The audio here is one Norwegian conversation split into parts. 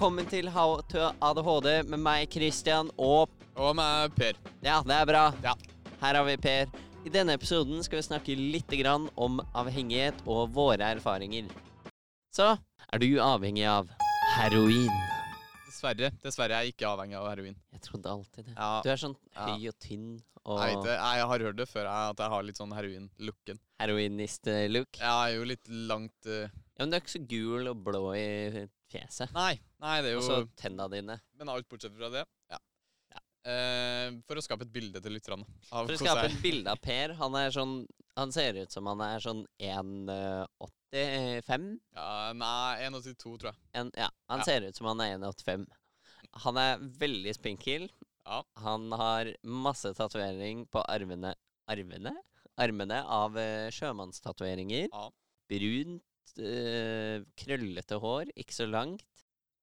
velkommen til How to ADHD med meg, Christian, og Og med Per. Ja, det er bra. Ja. Her har vi Per. I denne episoden skal vi snakke litt grann om avhengighet og våre erfaringer. Så er du avhengig av heroin? Dessverre. Dessverre er jeg ikke avhengig av heroin. Jeg trodde alltid det. Ja, Du er sånn Ja. høy og tynn og jeg, vet det. jeg har hørt det før, jeg, at jeg har litt sånn heroin-looken. heroinist-look. Jeg er jo litt langt eh, Ja, men du er ikke så gul og blå i fjeset. Nei, nei, det er jo så tenna dine. Men alt bortsett fra det. Ja. Ja. Eh, for å skape et bilde til lytterne. av For å hvordan skape jeg- et bilde av Per, han er sånn Han ser ut som han er sånn 1,85. ja, Nei, 1,82, tror jeg. En, ja, han Ja. ser ut som han er 1,85. Han er veldig spinkel. Ja. Han har masse tatovering på armene Armene? Armene av uh, sjømannstatoveringer. Ja. Brunt, eh, krøllete hår, ikke så langt.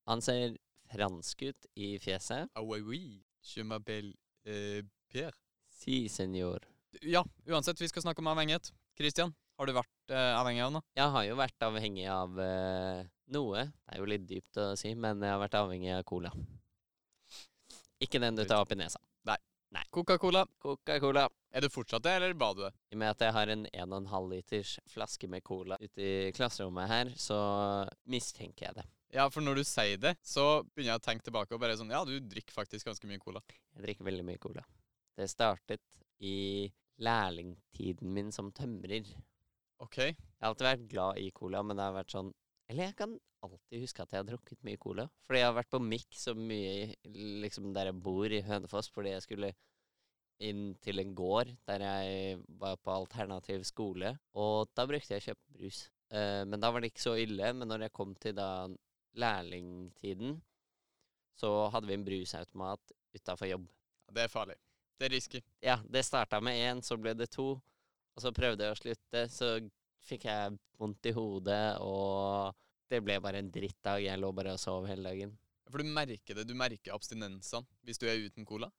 Han ser fransk ut i fjeset. Ah, oui, oui. Je m'appelle eh, Pierre. Si, senor. Ja, uansett, vi skal snakke om avhengighet. Christian, har du vært eh, avhengig av noe? Jeg har jo vært avhengig av eh, noe. Det er jo litt dypt å si, men jeg har vært avhengig av cola. Ikke den du tar opp i nesa. Coca-Cola. Coca-Cola. Er du fortsatt det, eller ba du det? I og med at jeg har en 1,5 liters flaske med cola ute i klasserommet her, så mistenker jeg det. Ja, for når du sier det, så begynner jeg å tenke tilbake og bare sånn Ja, du drikker faktisk ganske mye cola. Jeg drikker veldig mye cola. Det startet i lærlingtiden min som tømrer. OK. Jeg har alltid vært glad i cola, men det har vært sånn Eller jeg kan alltid huske at jeg har drukket mye cola. Fordi jeg har vært på Mix så mye liksom der jeg bor i Hønefoss, fordi jeg skulle inn til en gård der jeg var på alternativ skole. Og da brukte jeg å kjøpe brus. Uh, men da var det ikke så ille. Men når jeg kom til da lærlingtiden, så hadde vi en brusautomat utafor jobb. Det er farlig. Det er risky. Ja, det starta med én, så ble det to. Og så prøvde jeg å slutte, så fikk jeg vondt i hodet, og det ble bare en drittdag. Jeg lå bare og sov hele dagen. For du merker det. Du merker abstinensene hvis du er uten cola.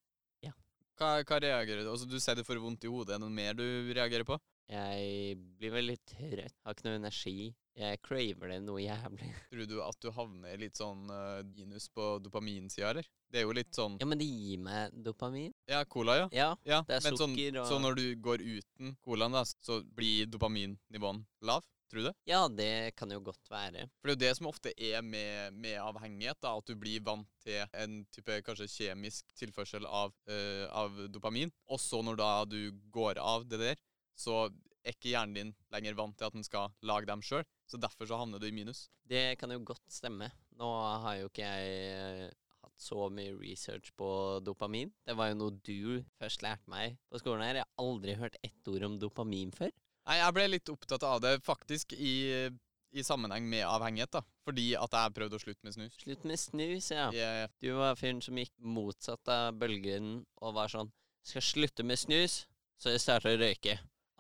Hva, hva reagerer du Altså, du sier du får vondt i hodet. Er det noe mer du reagerer på? Jeg blir veldig trøtt, har ikke noe energi. Jeg craver det noe jævlig. Tror du at du havner litt sånn uh, minus på dopaminsida, eller? Det er jo litt sånn Ja, men det gir meg dopamin. Ja, cola, ja. Ja, ja. det er men sånn, sukker og- Så når du går uten colaen, da, så blir dopaminnivåen lav? Tror du det? ja, det kan jo godt være. For det er jo det som ofte er med, med avhengighet, da, at du blir vant til en type kanskje kjemisk tilførsel av, øh, av dopamin. Og så når da du går av det der, så er ikke hjernen din lenger vant til at den skal lage dem sjøl. Så derfor så havner du i minus. Det kan jo godt stemme. Nå har jo ikke jeg eh, hatt så mye research på dopamin. Det var jo noe du først lærte meg på skolen her. Jeg har aldri hørt ett ord om dopamin før. Nei, jeg ble litt opptatt av det faktisk i, i sammenheng med avhengighet, da. Fordi at jeg prøvde å slutte med snus. Slutt med snus, ja. Yeah. Du var fyren som gikk motsatt av bølgen og var sånn Skal slutte med snus, så jeg starter å røyke.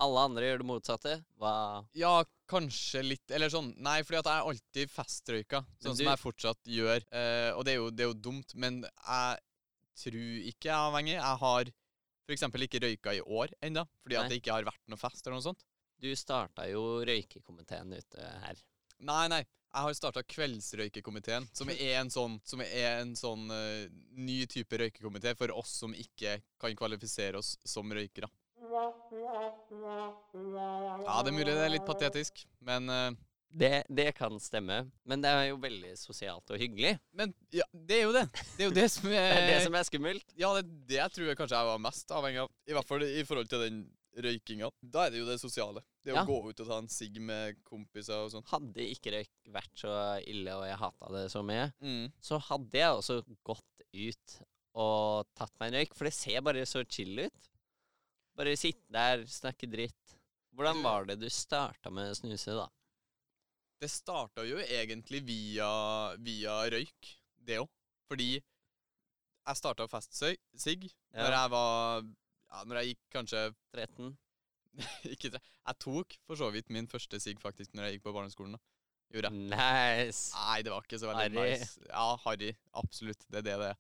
Alle andre gjør det motsatte. Hva ja, kanskje litt Eller sånn Nei, fordi at jeg alltid festrøyka, sånn du- som jeg fortsatt gjør. Eh, og det er, jo, det er jo dumt, men jeg tror ikke jeg er avhengig. Jeg har f.eks. ikke røyka i år ennå, fordi Nei. at det ikke har vært noe fest eller noe sånt. Du starta jo røykekomiteen ute her. Nei, nei. Jeg har starta Kveldsrøykekomiteen, som er en sånn, som er en sånn uh, ny type røykekomité for oss som ikke kan kvalifisere oss som røykere. Ja, det er mulig det er litt patetisk, men uh, Det, det kan stemme, men det er jo veldig sosialt og hyggelig. Men ja, det er jo det. Det er jo det som er Det er det som er skummelt. Ja, det det tror jeg kanskje jeg var mest avhengig av. I hvert fall i forhold til den røykinga. Da er det jo det sosiale. Det å gå ut og ta en sigg med kompiser og sånn. Hadde ikke røyk vært så ille, og jeg hata det så mye, Mm. så hadde jeg også gått ut og tatt meg en røyk, for det ser bare så chill ut. Bare sitte der, snakke dritt. Hvordan var det du starta med å snuse, da? Det starta jo egentlig via, via røyk, det òg. Fordi jeg starta festsigg Ja. når jeg var ja, Når jeg gikk kanskje 13? ikke tre, Jeg tok for så vidt min første sigg faktisk når jeg gikk på barneskolen. da. Gjorde jeg. Nice! Nei, det var ikke så veldig Harry. nice. Ja, harry. Absolutt. Det er det det er.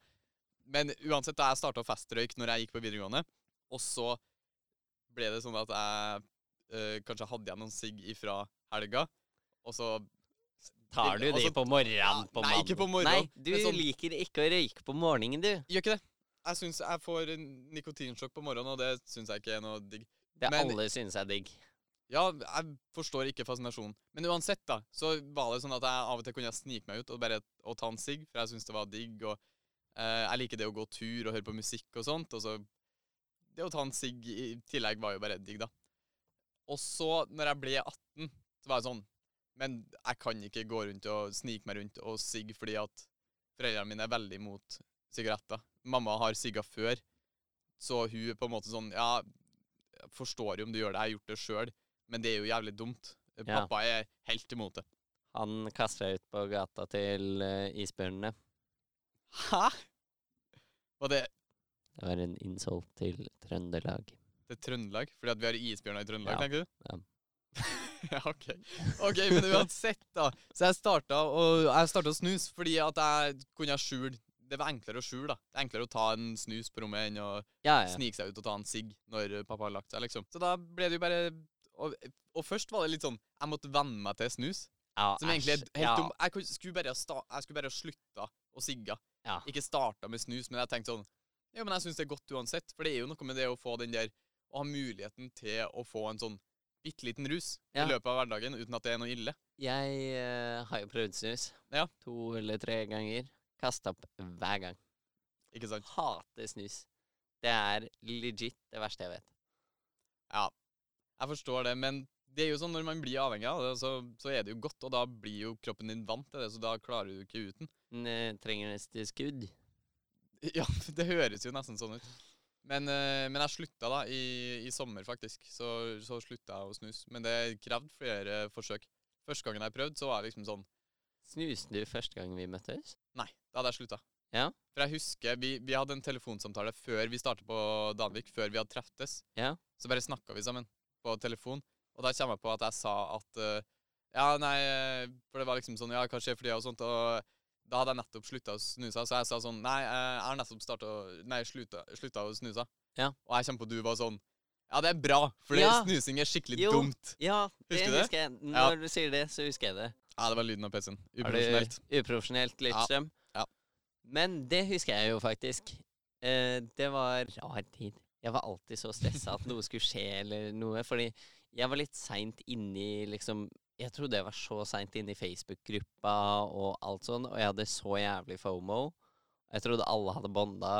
Men uansett, da jeg starta festrøyk når jeg gikk på videregående, og så ble det sånn at jeg øh, kanskje hadde igjen noen sigg ifra helga, og så Tar du de på morgenen på nei, ikke på morgenen, Nei, du sånn- liker ikke å røyke på morgenen, du. Gjør ikke det. Jeg syns jeg får nikotinsjokk på morgenen, og det syns jeg ikke er noe digg. Det Men- alle synes er digg. Ja, jeg forstår ikke fascinasjonen. Men uansett, da, så var det sånn at jeg av og til kunne snike meg ut og bare og ta en sigg, for jeg syns det var digg. Og eh, jeg liker det å gå tur og høre på musikk og sånt. Og så Det å ta en sigg i tillegg var jo bare digg, da. Og så, når jeg ble 18, så var jeg sånn Men jeg kan ikke gå rundt og snike meg rundt og sigge fordi at foreldrene mine er veldig imot sigaretter. Mamma har sigga før, så hun er på en måte sånn Ja, jeg forstår jo om du gjør det, jeg har gjort det sjøl, men det er jo jævlig dumt. Ja. Pappa er helt imot det. Han deg ut på gata til uh, isbjørnene. Hæ? Var det Det var en insult til Trøndelag. til Trøndelag? Fordi at vi har isbjørner i Trøndelag, Ja. tenker du? Ja. ja, OK. Ok, Men uansett, da. Så jeg starta å, jeg starta å snuse fordi at jeg kunne skjule Det var enklere å skjule, da. Det er enklere å ta en snus på rommet enn å Ja, ja. snike seg ut og ta en sigg når pappa har lagt seg, liksom. Så da ble det jo bare og, og først var det litt sånn Jeg måtte venne meg til snus. ja Som egentlig er helt ja. dum. Jeg, skulle bare ha slutta å sigge. Ja. Ikke starta med snus, men jeg tenkte sånn Jo, men jeg syns det er godt uansett. For det er jo noe med det å få den der Å ha muligheten til å få en sånn bitte liten rus Ja. i løpet av hverdagen uten at det er noe ille. Jeg uh, har jo prøvd snus. Ja. To eller tre ganger. Kasta opp hver gang. Ikke sant? Hater snus. Det er legit det verste jeg vet. Ja. Jeg forstår det, men det er jo sånn når man blir avhengig av det, så, så er det jo godt, og da blir jo kroppen din vant til det, så da klarer du ikke uten. Men eh, trenger neste skudd. Ja, det høres jo nesten sånn ut. Men, eh, men jeg slutta da i, i sommer, faktisk. Så, så slutta jeg å snuse. Men det krevde flere forsøk. Første gangen jeg prøvde, så var jeg liksom sånn Snuste du første gang vi møttes? Nei, da hadde jeg slutta. Ja. For jeg husker vi, vi hadde en telefonsamtale før vi startet på Danvik, før vi hadde treftes. Ja. Så bare snakka vi sammen på telefon. Og da kommer jeg på at jeg sa at uh, Ja, nei eh, For det var liksom sånn Ja, hva skjer for det, og sånt. Og da hadde jeg nettopp slutta å snuse, så jeg sa sånn Nei, eh, jeg har nettopp starta Nei, slutta, slutta å snuse. Ja. Og jeg kommer på at du var sånn Ja, det er bra, for Ja. snusing er skikkelig Jo. dumt. Ja, det Husker det? husker jeg. Ja. Når du sier det, så husker jeg det. Ja, det var lyden av PC-en. Uprofesjonelt. Uprofesjonelt Lidstrøm. Ja. Men det husker jeg jo faktisk. Eh, det var rar tid. Jeg var alltid så stressa at noe skulle skje eller noe. Fordi jeg var litt seint inni liksom Jeg trodde jeg var så seint inni Facebook-gruppa og alt sånn, og jeg hadde så jævlig FOMO. Jeg trodde alle hadde bonda,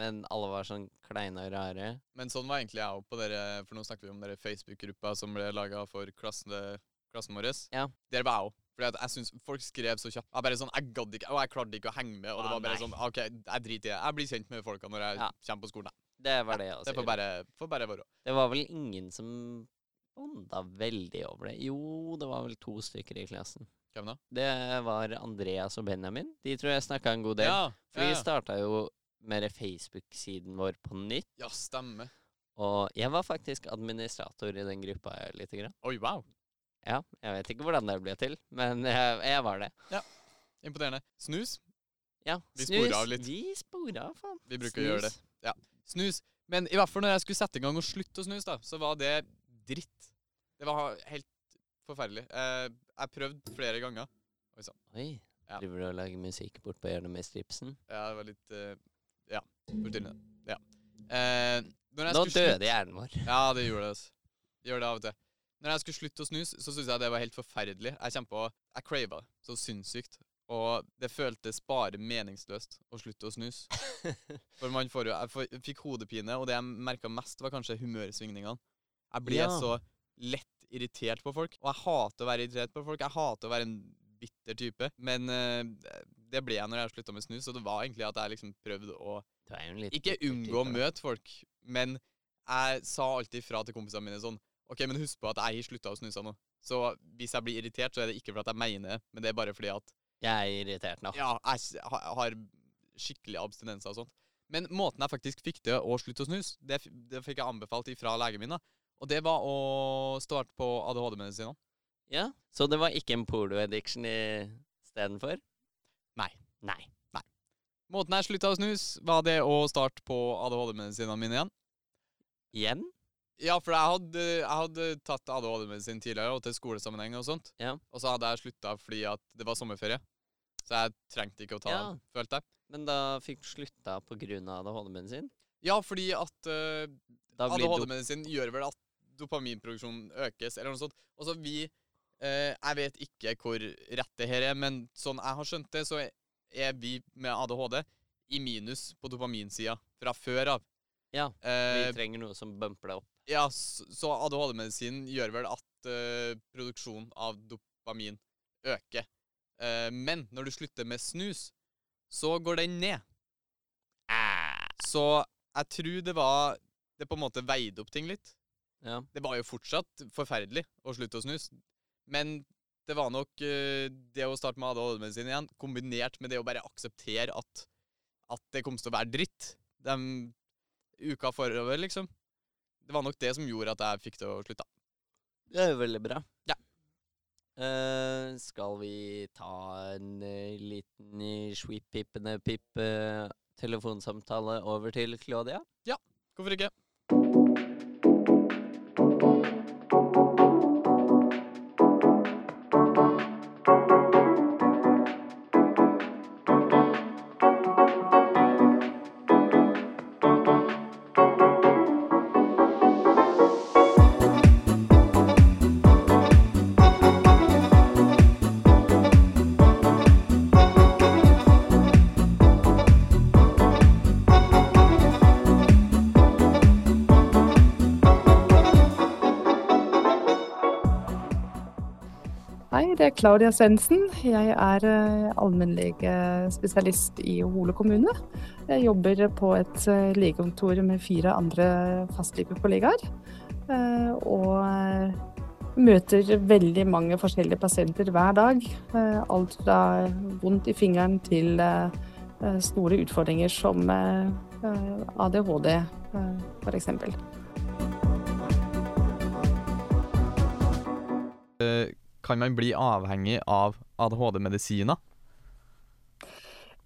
men alle var sånn kleine og rare. Men sånn var egentlig jeg òg på dere For nå snakker vi om dere Facebook-gruppa som ble laga for klassen, klassen vår. Ja. Dere var jeg òg. Fordi at jeg synes folk skrev så kjapt. Jeg bare sånn, jeg gadd ikke, og jeg klarte ikke å henge med. Og det var bare sånn OK, jeg driter i det. Jeg blir kjent med folka når jeg Ja. kommer på skolen. Det var det jeg også Det får bare, får bare være. Det var vel ingen som bonda veldig over det. Jo, det var vel to stykker i klassen. Hvem da? Det var Andreas og Benjamin. De tror jeg snakka en god del. Ja, For vi ja, ja. starta jo med Facebook-siden vår på nytt. ja, stemmer. Og jeg var faktisk administrator i den gruppa lite grann. Oi, wow. Ja, jeg vet ikke hvordan det ble til, men jeg, jeg var det. Ja, Imponerende. Snus. Ja, Vi snus. sporer av litt. Vi sporer av, faen. Vi bruker å gjøre det. Snus. Snus. Men i hvert fall når jeg skulle sette i gang og slutte å snuse, da, så var det dritt. Det var helt forferdelig. Eh, jeg prøvde flere ganger. Oi, Ja. driver du og lager musikk bort på hjørnet med stripsen? Ja, det var litt uh, Ja, Fortynne. Ja. Eh, Nå døde hjernen vår. Ja, det gjorde det. altså. Gjør det av og til. Når jeg skulle slutte å snuse, så syntes jeg det var helt forferdelig. Jeg kjempa Jeg crava det så sinnssykt. Og det føltes bare meningsløst å slutte å snuse. For man får jo Jeg fikk hodepine, og det jeg merka mest, var kanskje humørsvingningene. Jeg ble Ja. så lett irritert på folk. Og jeg hater å være irritert på folk. Jeg hater å være en bitter type. Men uh, det ble jeg når jeg slutta med snus, og det var egentlig at jeg liksom prøvde å ikke unngå å møte folk, men jeg sa alltid fra til kompisene mine sånn OK, men husk på at jeg har slutta å snuse nå. Så hvis jeg blir irritert, så er det ikke fordi jeg mener det, men det er bare fordi at Jeg er irritert nå. ja, jeg har skikkelig abstinenser og sånt. Men måten jeg faktisk fikk til å slutte å snuse, det, det fikk jeg anbefalt fra legen min. da. Og det var å starte på ADHD-medisinene. Ja, Så det var ikke en porno-addiction istedenfor? Nei. Nei. Måten jeg slutta å snuse, var det å starte på ADHD-medisinene mine igjen. Igjen? Ja, for jeg hadde, jeg hadde tatt ADHD-medisin tidligere, og til skolesammenheng og sånt. Ja. Og så hadde jeg slutta fordi at det var sommerferie. Så jeg trengte ikke å ta Ja. den, følte jeg. Men da fikk du slutta av ADHD-medisin? Ja, fordi at uh, dop- ADHD-medisin gjør vel at dopaminproduksjonen økes, eller noe sånt. Og så vi uh, Jeg vet ikke hvor rett det her er, men sånn jeg har skjønt det, så er vi med ADHD i minus på dopaminsida fra før av. Ja, Eh, Vi trenger noe som bumper deg opp. Ja, så ADHD-medisinen gjør vel at uh, produksjonen av dopamin øker. Uh, men når du slutter med snus, så går den ned. Så jeg tror det var Det på en måte veide opp ting litt. Ja. Det var jo fortsatt forferdelig å slutte å snus, men det var nok uh, det å starte med ADHD-medisin igjen, kombinert med det å bare akseptere at, at det kom til å være dritt de uka forover, liksom. Det var nok det som gjorde at jeg fikk det å slutte. Det er jo veldig bra. Ja. Eh, skal vi ta en eh, liten uh, sweep-pippende pipp eh, over til Claudia? Ja, Hvorfor ikke? Hei, det er Claudia Svendsen. Jeg er eh, allmennlegespesialist i Hole kommune. Jeg jobber på et eh, legekontor med fire andre fastlegekollegaer. eh, Og møter veldig mange forskjellige pasienter hver dag. Alt fra vondt i fingeren til store utfordringer som ADHD, f.eks. Eh, kan man bli avhengig av ADHD-medisiner?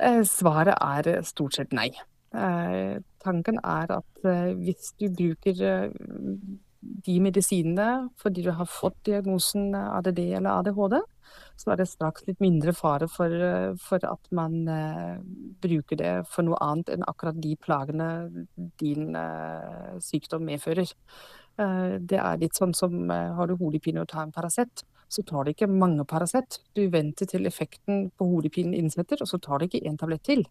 Eh, Svaret er eh, stort sett nei. Eh, tanken er at hvis du bruker de medisinene fordi du har fått diagnosen ADD eller ADHD, så er det straks litt mindre fare for, for at man bruker det for noe annet enn akkurat de plagene din sykdom medfører. Det er litt sånn som har du hodepine og tar en Paracet, så tar det ikke mange Paracet. Du venter til effekten på hodepinen innsetter, og så tar det ikke én tablett til.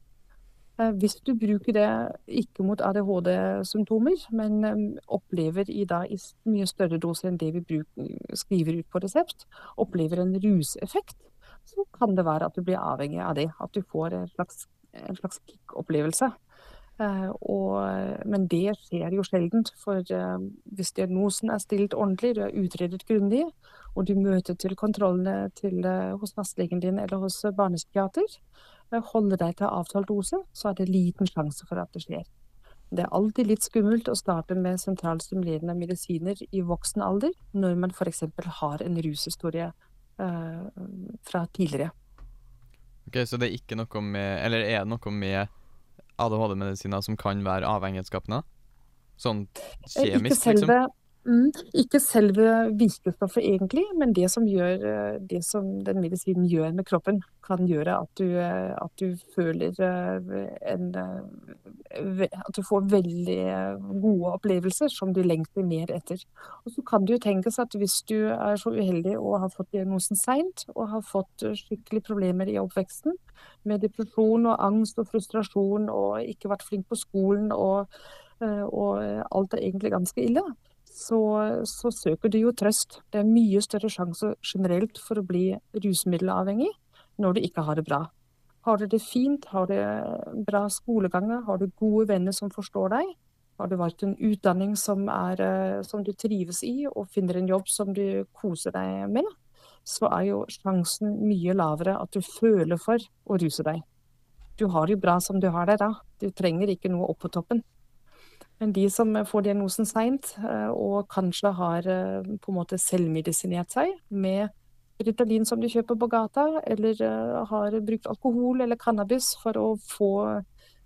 Eh, Hvis du bruker det ikke mot ADHD-symptomer, men eh, opplever i, da, i mye større doser enn det vi bruker, skriver ut på resept, opplever en ruseffekt, så kan det være at du blir avhengig av det. At du får en slags, en slags kick-opplevelse. Eh, men det skjer jo sjeldent, for hvis diagnosen er stilt ordentlig, du er utredet grundig, og du møter til kontrollene til, eh, hos fastlegen din eller hos eh, barnepsykiater, eh, holder deg til avtalt dose, så er det liten sjanse for at det skjer. Det er alltid litt skummelt å starte med sentralstimulerende medisiner i voksen alder, når man f.eks. har en rushistorie eh, fra tidligere. Ok, Så det er ikke noe med Eller er det noe med ADHD-medisiner som kan være avhengighetsskapende? Sånn kjemisk, Ikke selve, liksom? Mm, ikke selve virkestoffet egentlig, men det som, gjør, eh, det som den medisinen gjør med kroppen, kan gjøre at du, eh, at du føler eh, en At du får veldig gode opplevelser som du lengter mer etter. Og så kan det jo tenkes at hvis du er så uheldig og har fått diagnosen seint, og har fått skikkelig problemer i oppveksten, med depresjon og angst og frustrasjon og ikke vært flink på skolen og og alt er egentlig ganske ille, så, så søker du jo trøst. Det er mye større sjanse generelt for å bli rusmiddelavhengig når du ikke har det bra. Har du det fint, har du bra skoleganger, har du gode venner som forstår deg, har du valgt en utdanning som, er, eh, som du trives i, og finner en jobb som du koser deg med, så er jo sjansen mye lavere at du føler for å ruse deg. Du har det jo bra som du har det da. Du trenger ikke noe opp på toppen. De som får diagnosen seint, og kanskje har eh, på en måte selvmedisinert seg med Ritalin som de kjøper på gata, eller eh, har brukt alkohol eller cannabis for å få,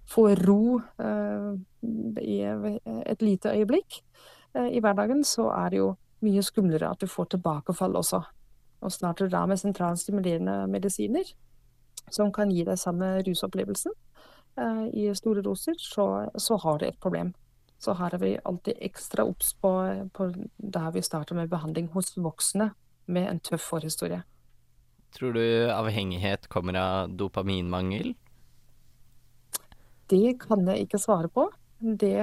få ro eh, i et lite øyeblikk, eh, i hverdagen, så er det jo mye skumlere at du får tilbakefall også. Og starter du da med sentralstimulerende medisiner, som kan gi deg samme rusopplevelsen eh, i store doser, så, så, har du et problem. Så her er vi alltid ekstra obs på, på der vi starter med behandling hos voksne med en tøff forhistorie. Tror du avhengighet kommer av dopaminmangel? Det kan jeg ikke svare på. Det,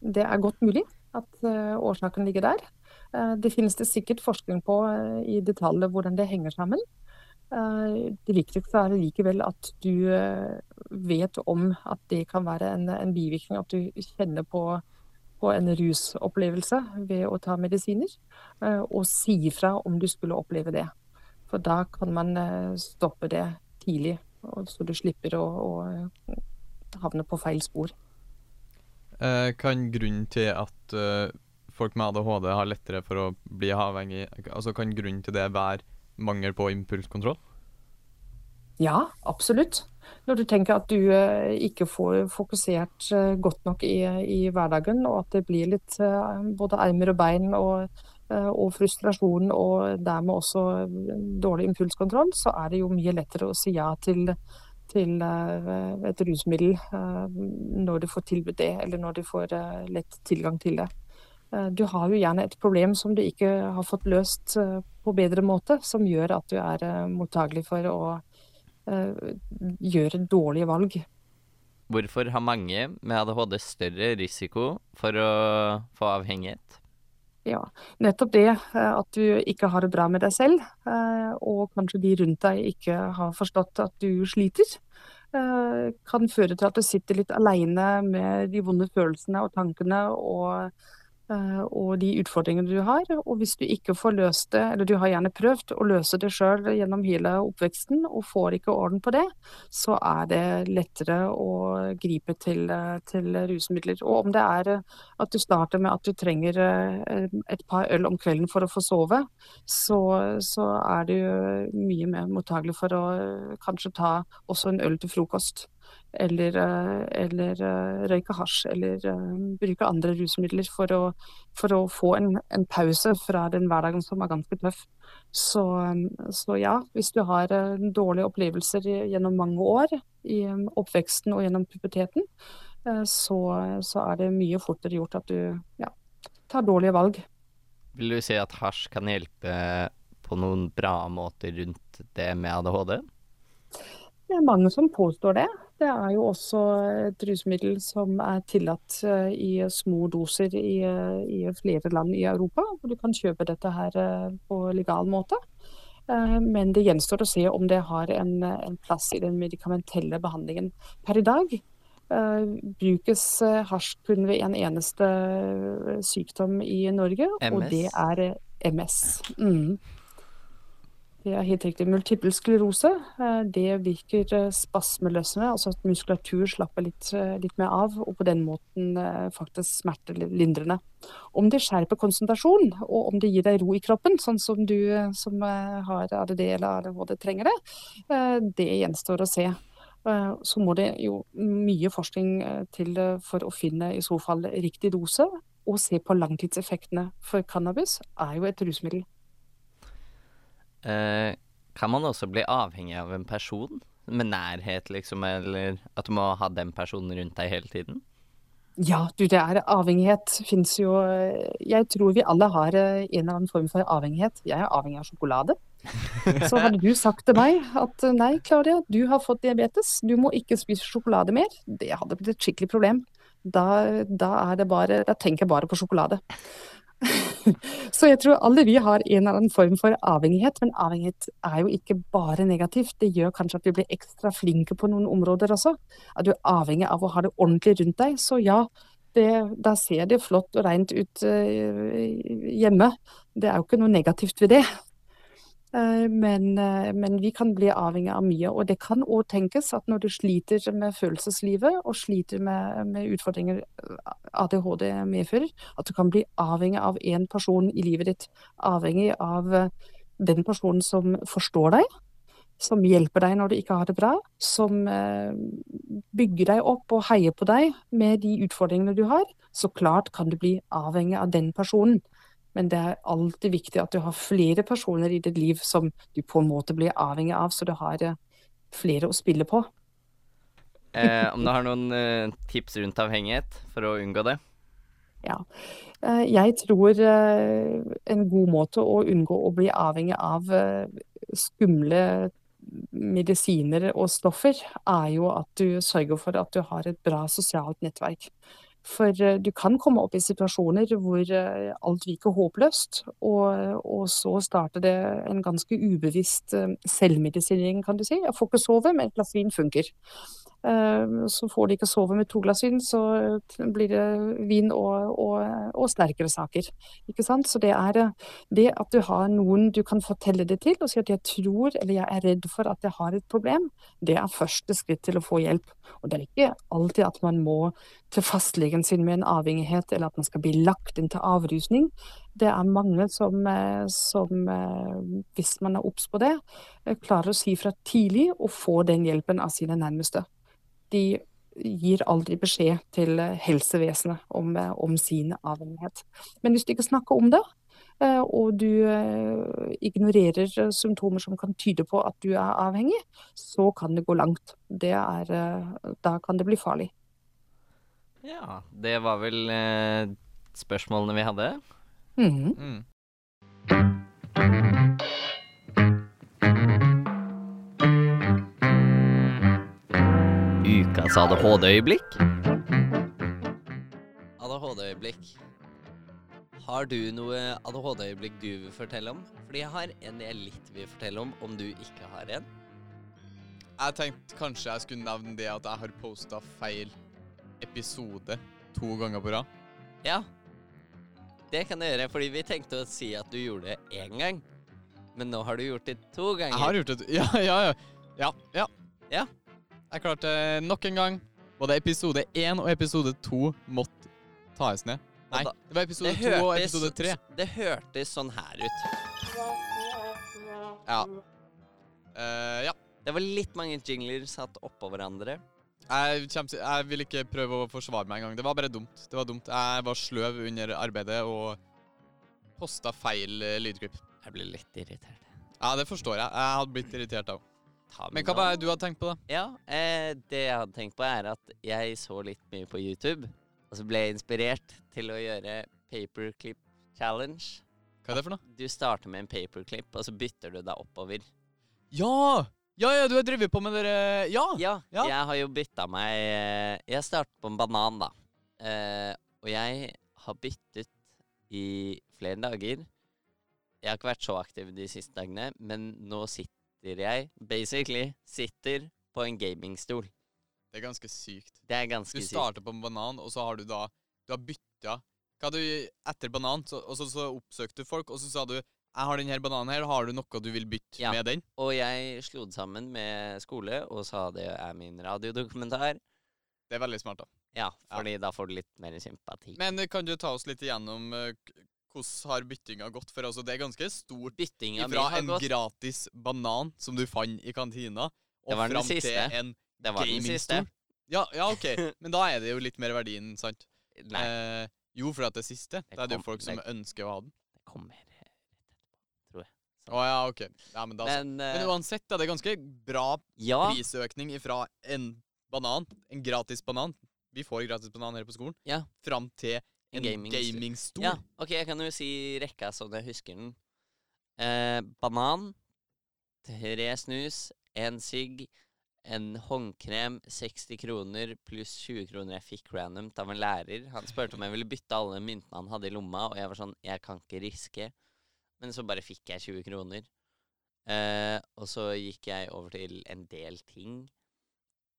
det er godt mulig at uh, årsaken ligger der. Uh, det finnes det sikkert forskning på uh, i detaljer hvordan det henger sammen. Det viktigste er likevel at du vet om at det kan være en, en bivirkning. At du kjenner på, på, en rusopplevelse ved å ta medisiner. Og si fra om du skulle oppleve det. For da kan man stoppe det tidlig, så du slipper å, å havne på feil spor. Eh, kan grunnen til at folk med ADHD har lettere for å bli avhengig altså Kan grunnen til det være mangel på impulskontroll? Ja, absolutt. Når du tenker at du uh, ikke får fokusert uh, godt nok i, i, hverdagen, og at det blir litt både armer og bein og, og frustrasjon og dermed også dårlig impulskontroll, så er det jo mye lettere å si ja til til eh, et rusmiddel eh, når du får tilbudt det, eller når du får eh, lett tilgang til det. Du har jo gjerne et problem som du ikke har fått løst på bedre måte, som gjør at du er mottagelig for å gjøre dårlige valg. Hvorfor har mange med ADHD større risiko for å få avhengighet? Ja, nettopp det eh, at du ikke har det bra med deg selv, eh, og kanskje de rundt deg ikke har forstått at du sliter, eh, kan føre til at du sitter litt aleine med de vonde følelsene og tankene og Eh, og de utfordringene du har. Og hvis du ikke får løst det, eller du har gjerne prøvd å løse det sjøl gjennom hele oppveksten og får ikke orden på det, så er det lettere å gripe til, eh, til rusmidler. Og om det er eh, at du starter med at du trenger et par øl om kvelden for å få sove, så, så er du mye mer mottagelig for å kanskje ta også en øl til frokost eller, eh, eller eh, røyke hasj, eller uh, bruke andre rusmidler for å, for å få en, en, pause fra den hverdagen som er ganske tøff. Så, så ja, hvis du har dårlige opplevelser gjennom mange år i oppveksten og gjennom puberteten, så, så, er det mye fortere gjort at du ja, tar dårlige valg. Vil du si at hasj kan hjelpe på noen bra måter rundt det med ADHD? Det er mange som påstår det. Det er jo også et rusmiddel som er tillatt eh, i små doser i, eh, i, flere land i Europa. hvor Du kan kjøpe dette her eh, på legal måte. Men det gjenstår å se om det har en, en plass i den medikamentelle behandlingen. Per i dag brukes hasj kun ved en eneste sykdom i Norge, MS. og det er MS. Mm. Det er helt riktig. Multiple sklerose eh, det virker eh, spasmeløsende, altså at muskulatur slapper litt, eh, litt, mer av, og på den måten faktisk smertelindrende. Om det skjerper konsentrasjon, og om det gir deg ro i kroppen, sånn som du som har ADD eller ADHD trenger det, det gjenstår å se. Så må det jo mye forskning til for å finne i så fall riktig dose, og se på langtidseffektene. For cannabis er jo et rusmiddel. Eh, kan man også bli avhengig av en person? Med nærhet, liksom, eller at du må ha den personen rundt deg hele tiden? Ja, du, det er avhengighet fins jo Jeg tror vi alle har en eller annen form for avhengighet. Jeg er avhengig av sjokolade. Så hadde du sagt til meg at nei, Claudia, du har fått diabetes, du må ikke spise sjokolade mer, det hadde blitt et skikkelig problem. Da, da, er det bare, da tenker jeg bare på sjokolade. Så jeg tror alle vi har en eller annen form for avhengighet, men avhengighet er jo ikke bare negativt. Det gjør kanskje at vi blir ekstra flinke på noen områder også. At du er avhengig av å ha det ordentlig rundt deg. Så ja, det, da ser det flott og rent ut uh, hjemme. Det er jo ikke noe negativt ved det. Eh, men, eh, men, vi kan bli avhengig av mye. Og det kan òg tenkes at når du sliter med følelseslivet og sliter med, med, utfordringer eh, ADHD medfører, at du kan bli avhengig av én person i livet ditt. Avhengig av den personen som forstår deg, som hjelper deg når du ikke har det bra, som bygger deg opp og heier på deg med de utfordringene du har, så klart kan du bli avhengig av den personen. Men det er alltid viktig at du har flere personer i ditt liv som du på en måte blir avhengig av, så du har eh, flere å spille på. Eh, om du har noen eh, tips rundt avhengighet for å unngå det? Ja. Eh, jeg tror eh, en god måte å unngå å bli avhengig av eh, skumle medisiner og stoffer, er jo at du sørger for at du har et bra sosialt nettverk. For du kan komme opp i situasjoner hvor alt virker håpløst, og, og så starter det en ganske ubevisst selvmedisinering, kan du si. Jeg får ikke sove, men et glass vin funker. Ehm, så får de ikke sove med to glass vin, så blir det vin og, og, og, sterkere saker. Ikke sant? Så det er det at du har noen du kan fortelle det til, og si at jeg tror eller jeg er redd for at jeg har et problem, det er første skritt til å få hjelp. Og det er ikke alltid at man må til fastlegen sin med en avhengighet, eller at man skal bli lagt inn til avrusning. Det er mange som, eh, som eh, hvis man er obs på det, eh, klarer å si fra tidlig og få den hjelpen av sine nærmeste de gir aldri beskjed til helsevesenet om, om sin avhengighet. Men hvis du ikke snakker om det, eh, og du eh, ignorerer symptomer som kan tyde på at du er avhengig, så kan det gå langt. Det er, eh, da kan det bli farlig. Ja, det var vel eh, spørsmålene vi hadde. Mm. Mm. Ukas ADHD-øyeblikk. ADHD-øyeblikk. Har du noe ADHD-øyeblikk du vil fortelle om? Fordi jeg har en jeg litt vil fortelle om, om du ikke har en. Jeg tenkte kanskje jeg skulle nevne det at jeg har posta feil episode to ganger på rad. Ja. Det kan du gjøre, fordi vi tenkte å si at du gjorde det én gang. Men nå har du gjort det to ganger. Jeg har gjort det Ja, ja, ja. Ja. ja. ja. Jeg klarte nok en gang. Både episode én og episode to måtte tas ned. Nei, det var episode to og episode tre. Det hørtes sånn her ut. Ja. Uh, ja. Det var litt mange jingler satt oppå hverandre. Jeg, til, jeg, vil ikke prøve å forsvare meg engang. Det var bare dumt. Det var dumt. Jeg var sløv under arbeidet og posta feil uh, lydklipp. Jeg ble litt irritert. Ja, det forstår jeg. Jeg hadde blitt irritert òg. Men hva var det du hadde tenkt på, da? Ja, eh, Det jeg hadde tenkt på, er at jeg så litt mye på YouTube. Og så ble jeg inspirert til å gjøre paperclip challenge. Hva er det for noe? Du starter med en paperclip, og så bytter du deg oppover. Ja! Ja, ja, du har drevet på med dere ja. ja! Ja, jeg har jo bytta meg eh, Jeg startet på en banan, da. Eh, og jeg har byttet i flere dager. Jeg har ikke vært så aktiv de siste dagene, men nå sitter sitter jeg basically sitter på en gamingstol. Det er ganske sykt. Det er ganske sykt. Du starter på en banan, og så har du da Du har bytta Hva du Etter banan, så, og så, så oppsøkte du folk, og så sa du jeg har denne bananen her, har du noe du vil bytte ja. med den? Og jeg slo det sammen med skole og sa det er min radiodokumentar. Det er veldig smart, da. Ja, fordi ja. da får du litt mer sympati. Men kan du ta oss litt igjennom uh, hvordan har byttinga gått? For altså, det er ganske stort byttinga fra en gått. gratis banan som du fant i kantina, og fram til en det var gamingstol. Ja, ja, OK. Men da er det jo litt mer verdien, sant? Nei. Eh, jo, for at det siste. Det da er det jo folk som det, ønsker å ha den. Det kommer rett etterpå, tror jeg. Å oh, ja, OK. Ja, men, da, men, uh, men, uansett, da, det er ganske bra ja. prisøkning fra en banan, en gratis banan. Vi får gratis banan her på skolen. Ja. Fram til en gamingstol. Gaming ja, ok, jeg kan jo si rekka sånn jeg husker den. Eh, banan, tre snus, en sigg, en håndkrem, 60 kroner pluss 20 kroner jeg fikk randomt av en lærer. Han spurte om jeg ville bytte alle myntene han hadde i lomma, og jeg var sånn Jeg kan ikke riske. Men så bare fikk jeg 20 kroner. Eh, og så gikk jeg over til en del ting.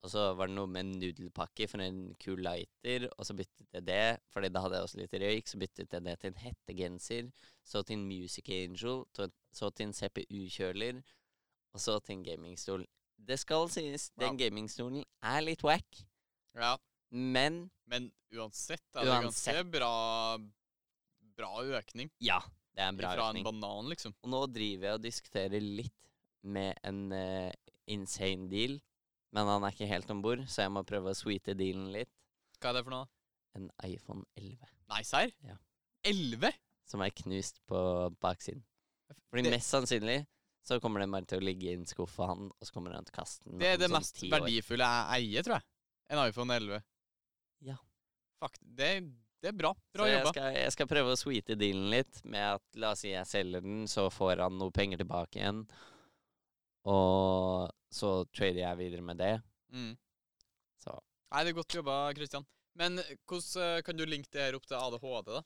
Og så var det noe med nudelpakke for en kul lighter, og så byttet jeg det, fordi da hadde jeg også litt røyk, så byttet jeg det til en hettegenser, så til en Music Angel, så til en CPU-kjøler, og så til en gamingstol. Det skal sies, den ja. gamingstolen er litt wack, ja. men Men uansett er det uansett. ganske bra, bra økning. Ja, det er en bra Fra økning. Fra en banan, liksom. Og nå driver jeg og diskuterer litt med en uh, insane deal, men han er ikke helt om bord, så jeg må prøve å sweete dealen litt. Hva er det for noe? En iPhone 11 Nei, serr? Ja. 11? som er knust på baksiden. Fordi Det- mest sannsynlig så kommer den bare til å ligge i en skuff for han, og så kommer han til å kaste den. Det er det sånn mest verdifulle jeg eier, tror jeg. En iPhone 11. Ja. Fuck, det, det er bra. Bra så jeg skal, jeg skal prøve å sweete dealen litt med at la oss si jeg selger den, så får han noe penger tilbake igjen. Og så trader jeg videre med det. Mm. Så Nei, det er godt jobba, Christian. Men hvordan eh, kan du linke det her opp til ADHD, da?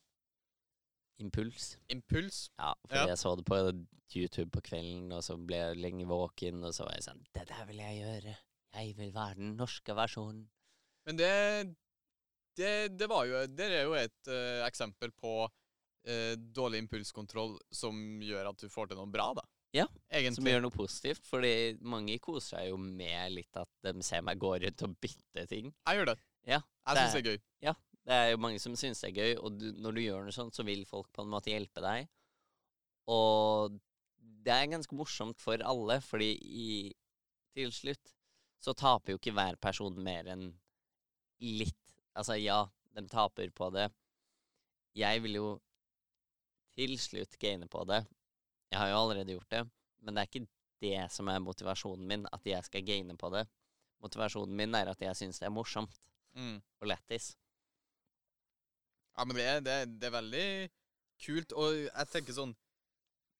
impuls. Impuls? Ja, for Ja. jeg så det på YouTube på kvelden, og så ble jeg lenge våken, og så var jeg sånn Det der vil jeg gjøre. Jeg vil være den norske versjonen. Men det, det, det var jo Det er jo et uh, eksempel på uh, dårlig impulskontroll som gjør at du får til noe bra, da. Ja, Egentlig. Som gjør noe positivt, fordi mange koser seg jo med litt at de ser meg gå rundt og bytte ting. Jeg gjør det. Ja, Jeg syns det er gøy. Det er jo mange som syns det er gøy, og du, når du gjør noe sånt, så vil folk på en måte hjelpe deg. Og det er ganske morsomt for alle, fordi i, til slutt så taper jo ikke hver person mer enn litt. Altså, ja, de taper på det. Jeg vil jo til slutt gaine på det. Jeg har jo allerede gjort det, men det er ikke det som er motivasjonen min, at jeg skal gaine på det. Motivasjonen min er at jeg syns det er morsomt Mm. og lættis. Ja, men det, det, det er veldig kult. Og jeg tenker sånn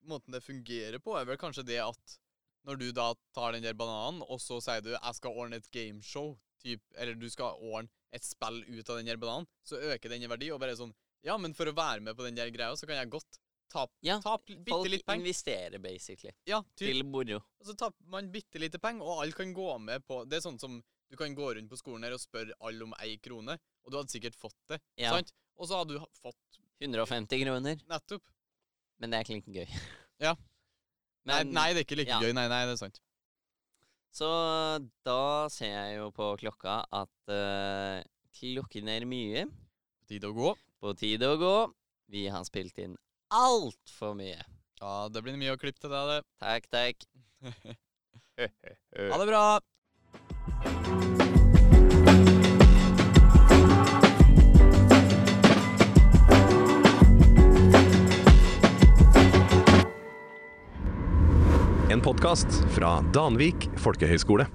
Måten det fungerer på, er vel kanskje det at når du da tar den der bananen, og så sier du 'jeg skal ordne et gameshow', typ, eller du skal ordne et spill ut av den der bananen, så øker den i verdi, og bare sånn Ja, men for å være med på den der greia, så kan jeg godt tape Ja, tap bitte Folk litt penger. investerer basically Ja, typ. til moro. Og så taper man bitte lite penger, og alle kan gå med på Det er sånn som du kan gå rundt på skolen her og spørre alle om ei krone, og du hadde sikkert fått det. Ja. Sant? Og så hadde du fått 150 kroner, nettopp. men det er ikke like gøy. Ja. Men, nei, nei, det er ikke like ja. gøy. Nei, nei, det er sant. Så da ser jeg jo på klokka at uh, klokken er mye. På tide å gå. På tide å gå. Vi har spilt inn altfor mye. Ja, det blir mye å klippe til deg, det. Takk, takk. Ha det bra! En podkast fra Danvik folkehøgskole.